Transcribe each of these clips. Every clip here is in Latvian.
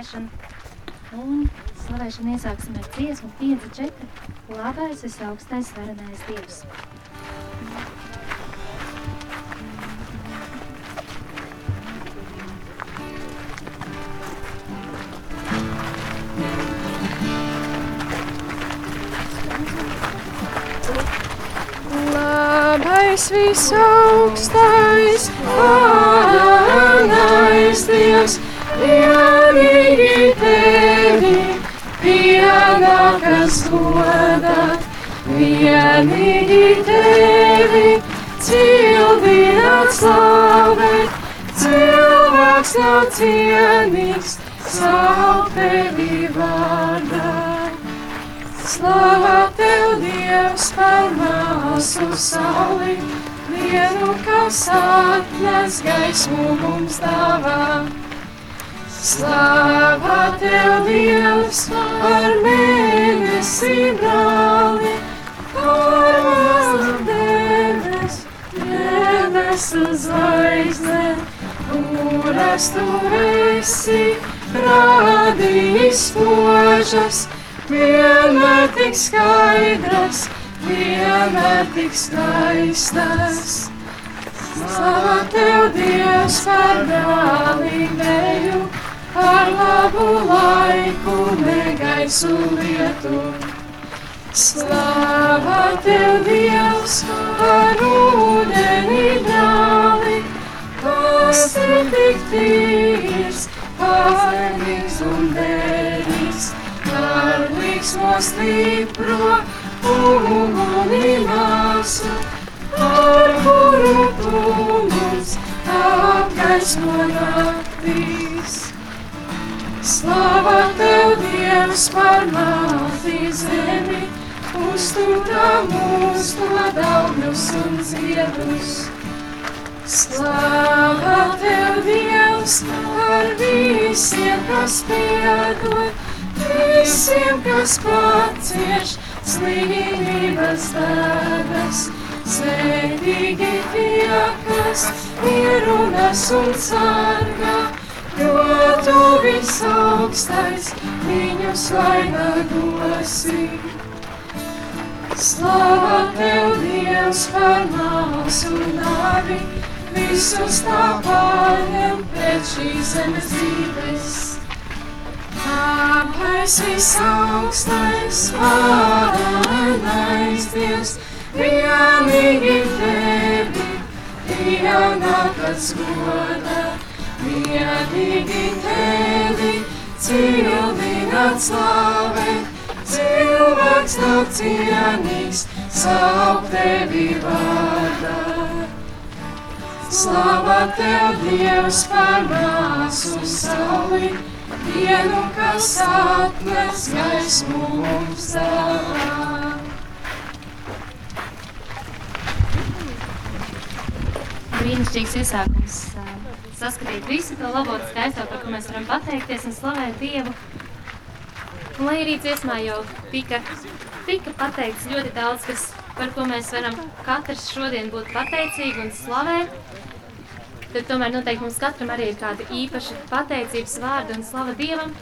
slavēšanu. Un slavēšanu iesāksim ar dziesmu 5-4. Labais es augstais varenais Dievs. Labais visaugstais, varenais Dievs, vienīgi tevi, pienākas godā, vienīgi tevi, cildināt slavēt, cilvēks nav cienīgs, savu tevi vārdā. Slava tev, Dievs, par māsu sauli, vienu, kas atnes gaismu mums dāvā. Slava tev, Dievs, par mēnesi brāli, mazu debes, debesu zvaigzne, kuras tu esi radījis požas, vienmēr tik skaidras, vienmēr tik skaistas. Slava tev, Dievs, par par labu laiku, negaisu lietu. Slava tev, Dievs, par ūdeni brāli, kas ir tik tīrs, pārnīgs un derīgs par līksmo stipro uguni māsu, par kuru tu mums apgaismo naktīs. Slava tev, Dievs, par māti zemi, uzturā mūs to daugļus un ziedus. Slava tev, Dievs, par visiem, kas piedod, visiem, kas pacieš slimības darbas. Svētīgi tie, kas ierunas un sargā, jo tu visaugstais viņus vainagosi. Slava tev, Dievs, par māsu nāvi, visus tā pārņem pēc šīs zemes dzīves. Kāpēc visaugstais, varenais Dievs, vienīgi tevi, ienākas goda, vienīgi tevi, cildināt slavēt, cilvēks nav cienīgs, saukt tevi vārdā. Slava tev, Dievs, par māsu sauli, dienu, kas atnes gaismu mums dāvā. Brīnišķīgs iesākums saskatīt visu to labo skaisto, par ko mēs varam pateikties un slavēt Dievu. Un, lai arī dziesmā jau tika, tika pateikts ļoti daudz, kas, par ko mēs varam katrs šodien būt pateicīgi un slavēt, tad tomēr noteikti mums katram arī ir kāda īpaša pateicības vārda un slava Dievam.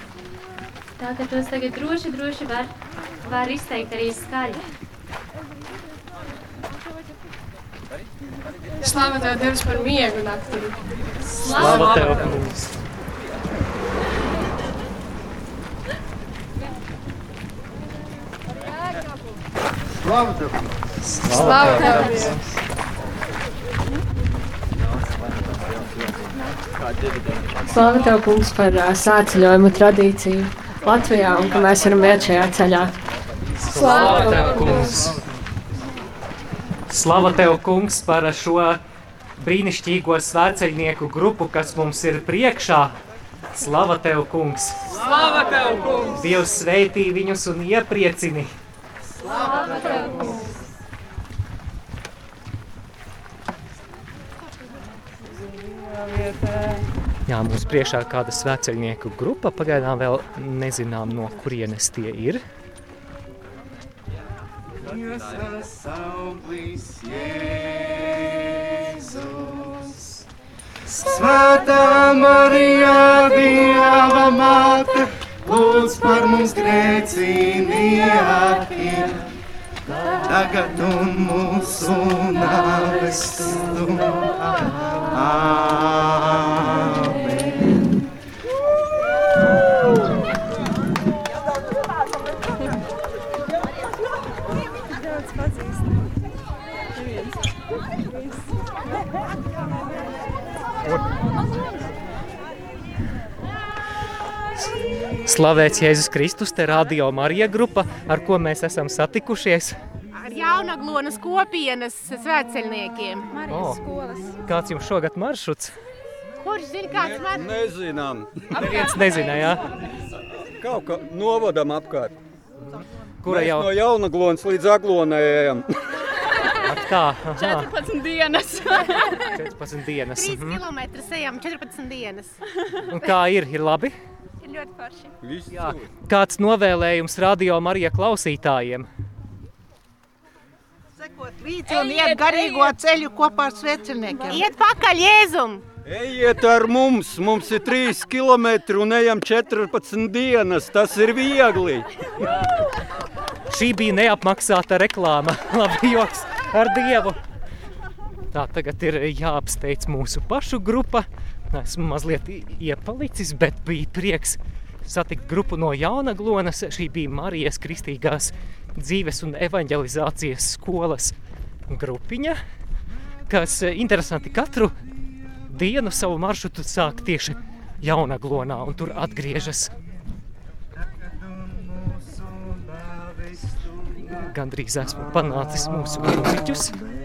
Tā ka tos tagad droši, droši var, var izteikt arī skaļi. Slava tev, Dievs, par miegu naktī. Slava tev, kungs! Slava tev! Slava tev! Slava tev, kungs, par uh, sāceļojumu tradīciju Latvijā un ka mēs varam iet šajā ceļā. Slava tev, kungs! Slava tev, kungs, par šo brīnišķīgo svēceļnieku grupu, kas mums ir priekšā. Slava tev, kungs! Slava tev, kungs! Dievs sveitī viņus un iepriecini! Slava tev, kungs! Jā, mums priekšā ir kāda svēceļnieku grupa. Pagaidām vēl nezinām, no kurienes tie ir. Jēzus, Svētā Marija, Dieva māte, lūdz par mums grēciniekiem, tagad un mūsu nāves stundā. Slavēts Jēzus Kristus, te radio Marija grupa, ar ko mēs esam satikušies. Ar jaunaglonas kopienas svētceļniekiem. O, kāds jums šogad maršruts? Kurš zina, kāds man? Nezinām. Neviens nezināja, Kaut kā novadam apkārt. kura Mēs jau no jaunaglonas līdz aglonai ejam. Ak tā, aha, 14 dienas. 14 dienas. 3 mhm. km ejam 14 dienas. Un kā ir? Ir labi? Ļoti forši. Viss Jā. Kāds novēlējums radio Marija klausītājiem? Sekot līdzi un iet garīgo ceļu kopā ar sveceniekiem. Iet pakaļ Jēzum! Ejiet ar mums, mums ir 3 km un ejam 14 dienas. Tas ir viegli. Šī bija neapmaksāta reklāma. Labi, joks ar Dievu. Tā tagad ir jāapsteidz mūsu pašu grupa. Esmu mazliet iepalicis, bet bija prieks satikt grupu no Jaunaglonas. Šī bija Marijas Kristīgās dzīves un evanģelizācijas skolas grupiņa, kas interesanti katru dienu savu maršrutu sāk tieši Jaunaglonā un tur atgriežas. Gandrīz esmu panācis mūsu mūziķus.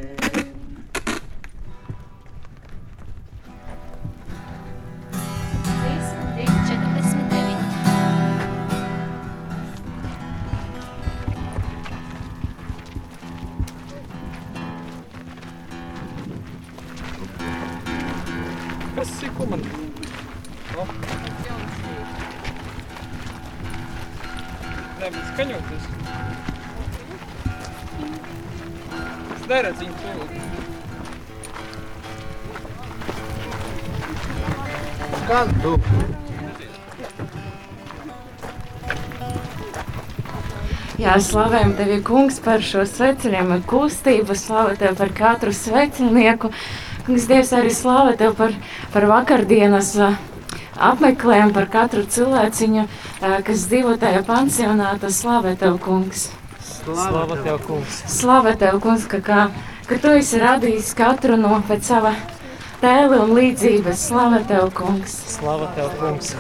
Bet skaņoties. Es neredzu viņu tūlīt. Skan tu! Jā, slavējam tevi, kungs, par šo un kustību. Slavu tev par katru sveceļnieku. Kungs, Dievs, arī slavu tev par, par vakardienas ā, apmeklējumu, par katru cilvēciņu, kas dzīvo tajā pansionātā. Slavu tev, kungs! Slava tev, kungs! Slavu tev, kungs, ka, kā, ka tu esi radījis katru no pēc sava tēla un līdzības. Slavu tev, kungs! Slava tev, kungs!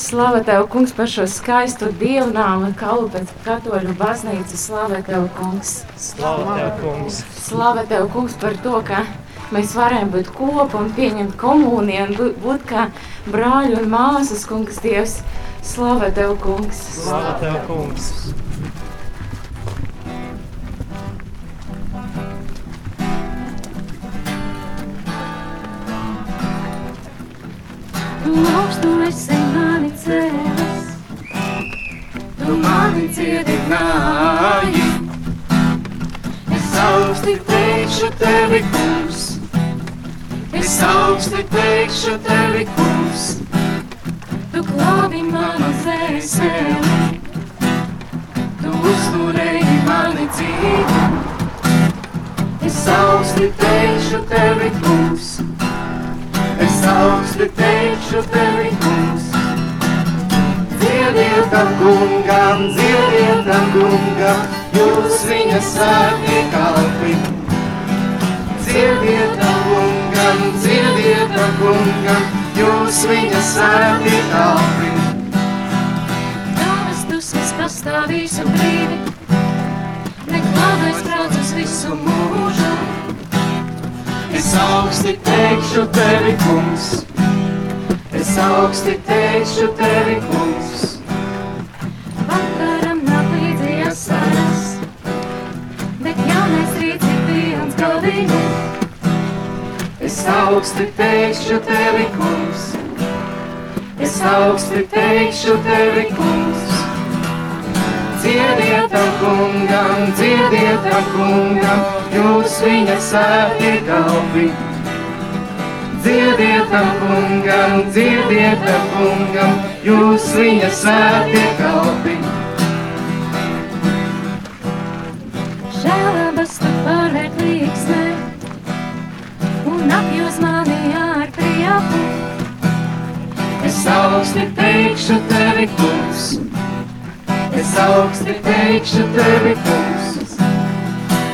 Slava tev, kungs, par šo skaisto dievnāmu kalu pēc katoļu baznīcas. Slava tev, kungs! Slava tev, kungs! Slava tev, kungs, par to, ka mēs varam būt kopā un pieņemt komuniju un būt kā brāļi un māsas, kungs, Dievs. Slava tev, kungs! Slava tev, kungs! Un augstu esi mani cēlis, Tu mani dziedināji, es augsti teikšu tevi, kungs. Es augsti teikšu tevi, kungs. tu glābi manu dvēseli. Tu uzturēji mani dzīvi. Es augsti teikšu tevi, kungs. Es augsti teikšu tevi, kungs. Dziediet tam kungam, dziediet tam kungam, jūs viņa svētie kalpi. Dziediet tam kungam, dziediet tam kungam, jūs viņa svētie kalpi. Tavas dusmas pastāvīs un brīvi, neklāvais brauc uz visu mūžu. Es augsti teikšu tevi, kungs. Es augsti teikšu tevi, kungs. Es augsti teikšu tevi, kungs. Es augsti teikšu tevi, kungs. Dziediet tam kungam, dziediet tam kungam, jūs viņa svētie kalpi. dziediet tam kungam, dziediet tam kungam, jūs viņa svētie kalpi. Žēlabas tu pārvērt līksmē un apjūs mani ar prieku. Es augsti teikšu tevi, kungs, es augsti teikšu tevi, kungs.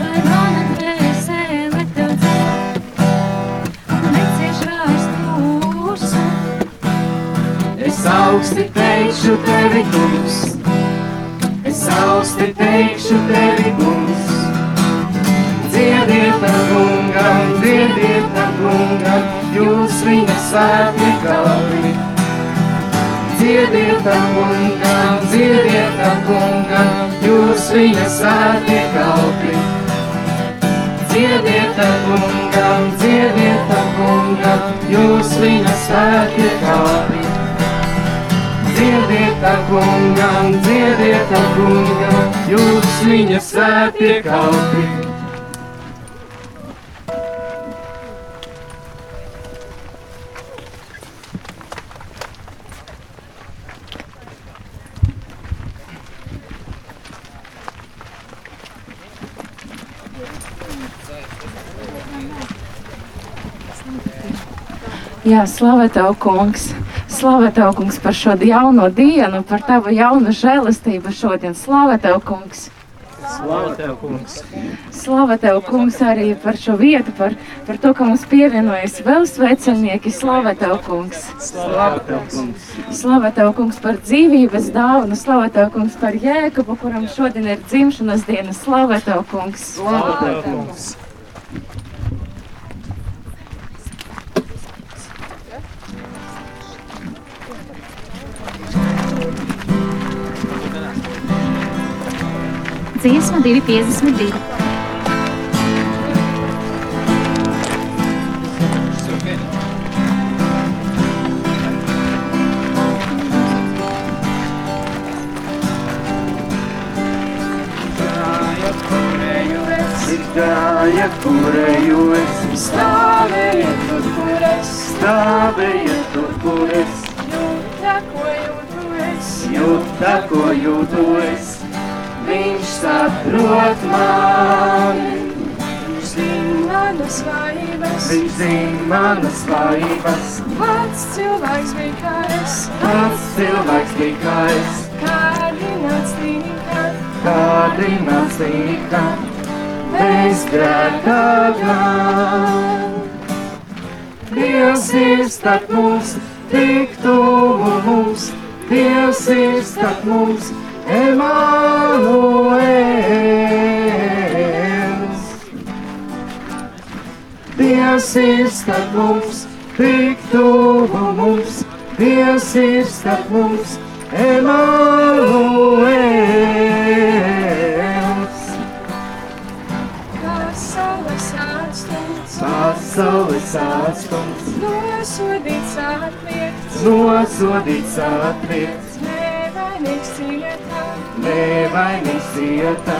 Lai mana dvēsele tev dzird un necieš vairs tūsu. Es augsti teikšu tevi, kungs, es augsti teikšu tevi, kungs. Dziediet tam kungam, dziediet tam kungam, jūs viņa svētie kalpi. Dziediet tam kungam, dziediet tam kungam, jūs viņa svētie kalpi. Dziediet tam kungam, dziediet tam kungam, jūs viņa svētie kalpi. Dziediet tam kungam, dziediet tam kungam, jūs viņa svētie kalpi. Jā, slavē tev, kungs! Slavē tev, kungs, par šo jauno dienu, par tavu jaunu žēlastību šodien. Slavē tev, kungs! Slavu tev, kungs! Slavē tev, kungs, arī par šo vietu, par, par to, ka mums pievienojas vēl sveicinieki. Slavē tev, kungs! Slavu tev, kungs! Slavē tev, kungs, par dzīvības dāvanu. Slavē tev, kungs, par jēkabu, kuram šodien ir dzimšanas diena. Slavē tev, kungs! Slavu tev, kungs! Dziesma 252. Gāja, kurēju es, Stāvējiet tur, kur es stāvējiet tur, kur es, jūtu, ko jūtu es. jūta, ko jūtu es. Viņš saprot mani, Viņš zina manas vājības. viņš zina manas vājības. Pats cilvēks bija kā es, Pats cilvēks bija kā es, kārdināts tīkā. kārdināts tika, bez grēkā gan. Dievs ir starp mums, tik tuvu mums, Dievs ir starp mums, Emanuēls. Dievs ir starp mums, tik tuvu mums, Dievs ir starp mums, Emanuēls. Pasaules atstums, Pasaules atstums, nosodīts atliekts, nosodīts atliekts. Nevainīgs cietā,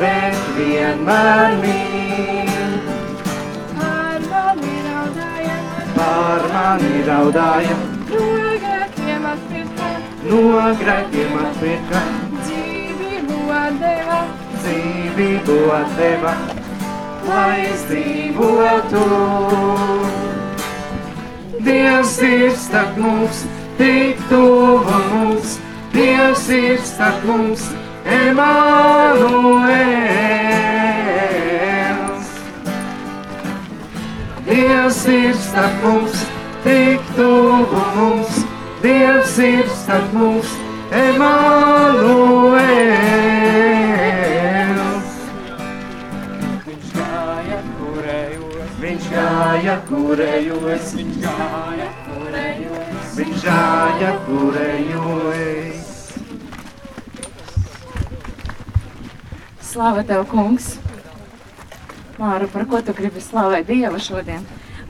bet vienmēr mīl. Par mani raudāja, Pār mani raudāja, no grēkiem atpirka, no grēkiem atpirka, dzīvību atdeva. dzīvību atdeva, lai es dzīvotu. Dievs ir starp mums, tik tuvu mums, Dievs ir starp mums, Emanuēls. Dievs ir starp mums, tik tuvu mums, Dievs ir starp mums, Emanuēls. Viņš gāja, kurējos, viņš gāja, kurējos, viņš gāja, kurējos, viņš gāja, kurējos. Slava tev, kungs! Māra, par ko tu gribi slavēt Dievu šodien?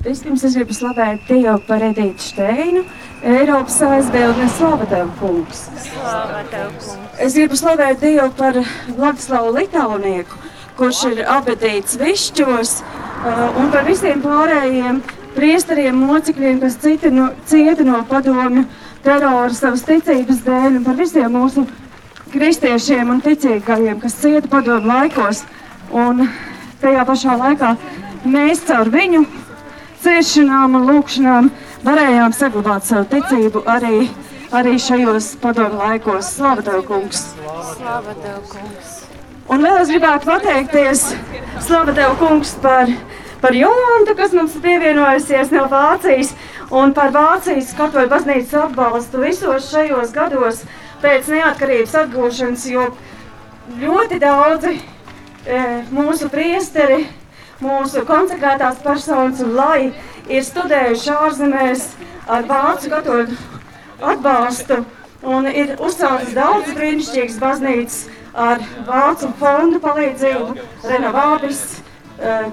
Vispirms es gribu slavēt Dievu par Edītu Steinu, Eiropas aizbildni Slava Tev, kungs. Es gribu slavēt Dievu par Vladislavu Litaunieku, kurš ir abadīts višķos, uh, un par visiem pārējiem, priesteriem, mocekļiem, kas citi no, cieta no padomju terora savas ticības dēļ, un par visiem mūsu kristiešiem un ticīgajiem, kas cieta padomu laikos. Un tajā pašā laikā mēs caur viņu ciešanām un lūkšanām varējām saglabāt savu ticību arī, arī šajos padomu laikos. Slava Tev, kungs! Slava Tev, kungs! Un vēl es gribētu pateikties Slava Tev, kungs, par, par Jolantu, kas mums pievienojusies no Vācijas, un par Vācijas katoļu baznīcas atbalstu visos šajos gados pēc neatkarības atgūšanas, jo ļoti daudzi e, mūsu priesteri, mūsu konsekrētās personas un lai ir studējuši ārzemēs ar vācu katoļu atbalstu un ir uzceltas daudz brīnišķīgas baznīcas ar vācu fondu palīdzību, renovābis,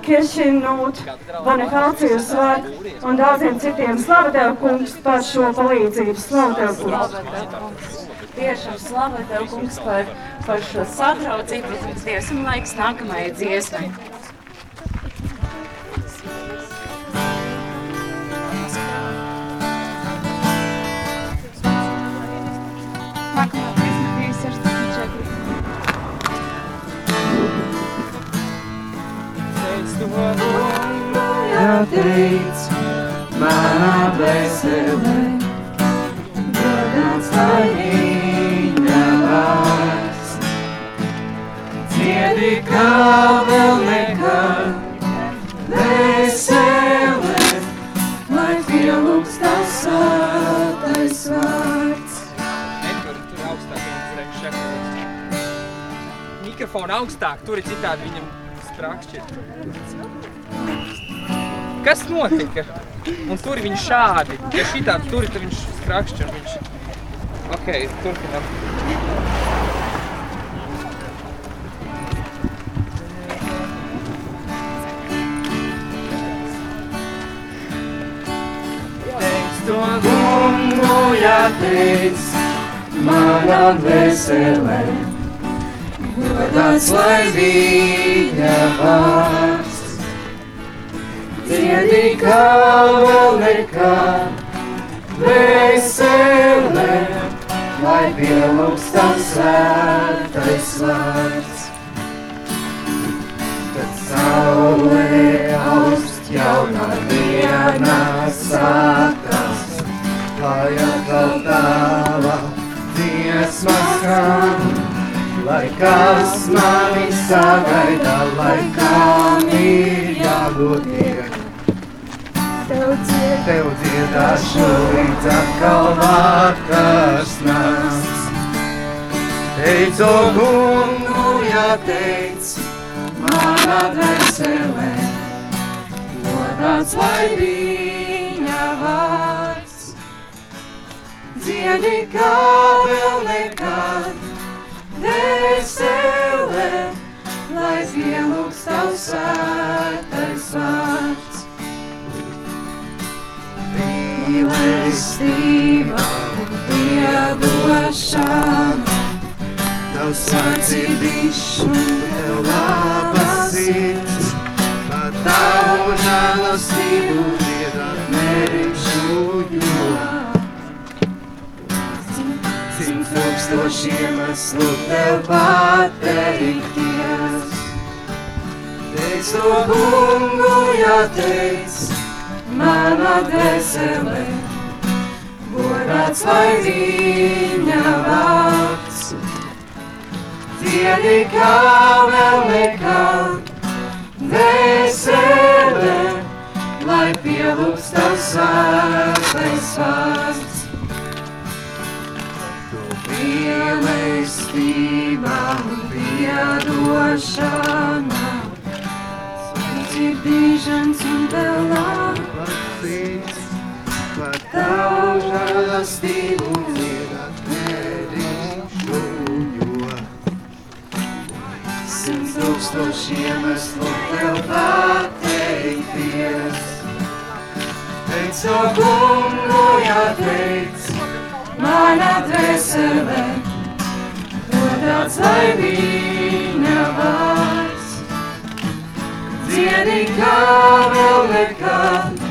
Kiršinūt, Bonifācijus var un daudziem citiem. Slava Tev, kungs, par šo palīdzību. Slava Tev, kungs! Tiešām slava Tev, kungs, par, par šo sadraudzību, kungs, Dievs, un laiks nākamajai dziesmai. Jāteic, manā dvēselē, godāts lai viņa vārds. Dziedi kā vēl nekad, dvēselē, lai pielūgs tavs svētais vārds. Netur, tur augstāk viņam priekš šeit. Mikrofonu augstāk, tur ir citādi viņam strakšķi. Kas notika? Un tur viņš šādi. Ja šitādi tur ir, tad viņš strakšķi un viņš... Ok, turpinām. Teiks to kungu, jāteic, manā dvēselē. Godāts lai viņa vārds. Dziedi kā vēl nekad, dvēselē, lai pielūgs tavs svētais vārds. Kad saulē augst jaunā dienā sākās, lai atkal tava dziesma skan, lai kas mani sagaida, lai kam ir jābūt tiek. Tev dziedāšu līdz atkal vakars nāks. Teicu kungu, jāteic, manā dvēselē, godāts lai viņa vārds. Dziedi kā vēl nekad, dvēselē, lai pielūgs tavs svētais vārds. Mīlestība un piedošana, tavs un tev labas sirds, pat tavu žēlastību dziedāt nerimšu jo. Tūkstošiem esmu tev pateikties. Teic to kungu, jāteic, manā dvēselē, godāts lai viņa vārds. Dziedi kā vēl nekad, dvēselē, lai pielūgs tavs svētais vārds. Mīlestība piedošana, dzirdīšanas un vēl sirds, par tavu žēlastību dziedāt nedrīkšu, jo. Simt tūkstošiem esmu tev pateikties. Teic to kungu, jāteic, mana dvēselē, godāts lai viņa vārds. Dziedi kā vēl nekad,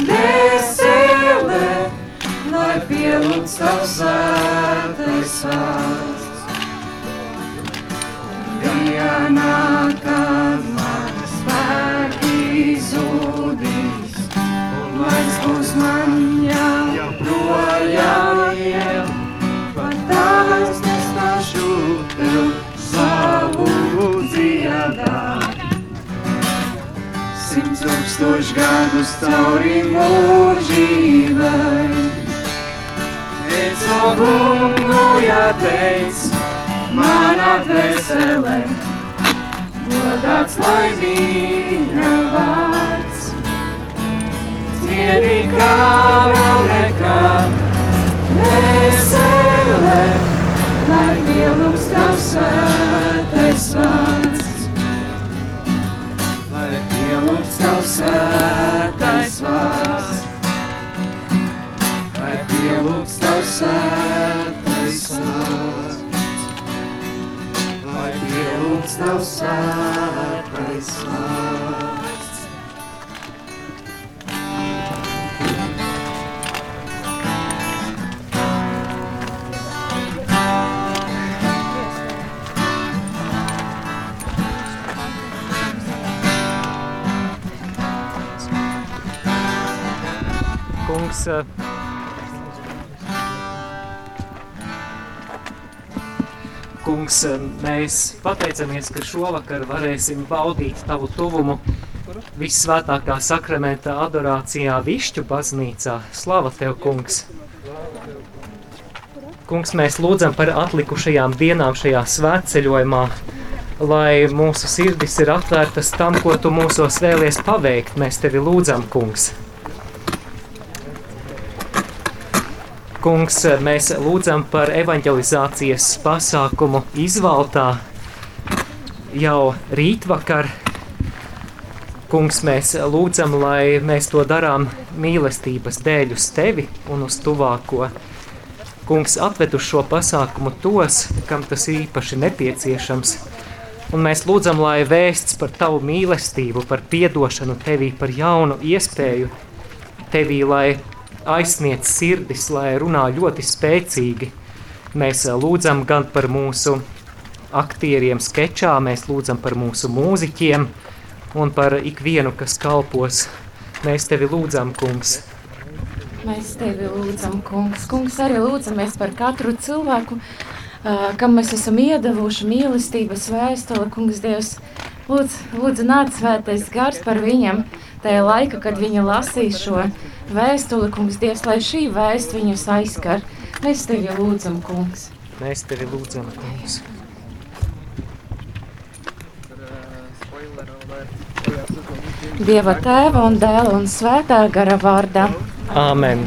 dvēselē, lai pielūdz tavs svētais vārds. Dienā, kad man spēki zudīs, un laiks būs man jāprojām. Simts tūkstoši gadus cauri mūžībai. O kungu, jāteic, manā dvēselē, godāts lai viņa vārds. Cienī kā vēl nekad, dvēselē, lai pielūgs tavs svētais vārds. Tavs svētais vārds. Lai pielūgs tavs svētais vārds. Lai pielūgs tavs svētais vārds. Kungs, eh, Kungs, eh, mēs pateicamies, ka šovakar varēsim baudīt Tavu tuvumu Vissvētākā sakramenta adorācijā Višķu baznīcā. Slava Tev, Kungs! Kungs, mēs lūdzam par atlikušajām dienām šajā svētceļojumā, lai mūsu sirdis ir atvērtas tam, ko Tu mūsos vēlies paveikt. Mēs Tevi lūdzam, Kungs! Kungs, mēs lūdzam par evanģelizācijas pasākumu izvaltā jau rītvakar. Kungs, mēs lūdzam, lai mēs to darām mīlestības dēļ uz tevi un uz tuvāko. Kungs atved uz šo pasākumu tos, kam tas īpaši nepieciešams. Un mēs lūdzam, lai vēsts par tavu mīlestību, par piedošanu tevī, par jaunu iespēju tevī, lai aizsniedz sirdis, lai runā ļoti spēcīgi. Mēs eh, lūdzam gan par mūsu aktieriem sketčā, mēs lūdzam par mūsu mūziķiem un par ikvienu, kas kalpos. Mēs tevi lūdzam, kungs. Mēs tevi lūdzam, kungs. Kungs arī lūdzamies par katru cilvēku, uh, kam mēs esam iedavuši mīlestības vēstuli. Kungs, Dievs, lūdz, lūdzu, nāc svētais gars par viņam tajā laika, kad viņi lasīs šo vēstuli, kungs, Dievs, lai šī vēst viņus aizskar. Mēs tevi lūdzam, kungs. Mēs tevi lūdzam, kungs. Dieva tēva un dēla un svētā gara vārdā. Āmen.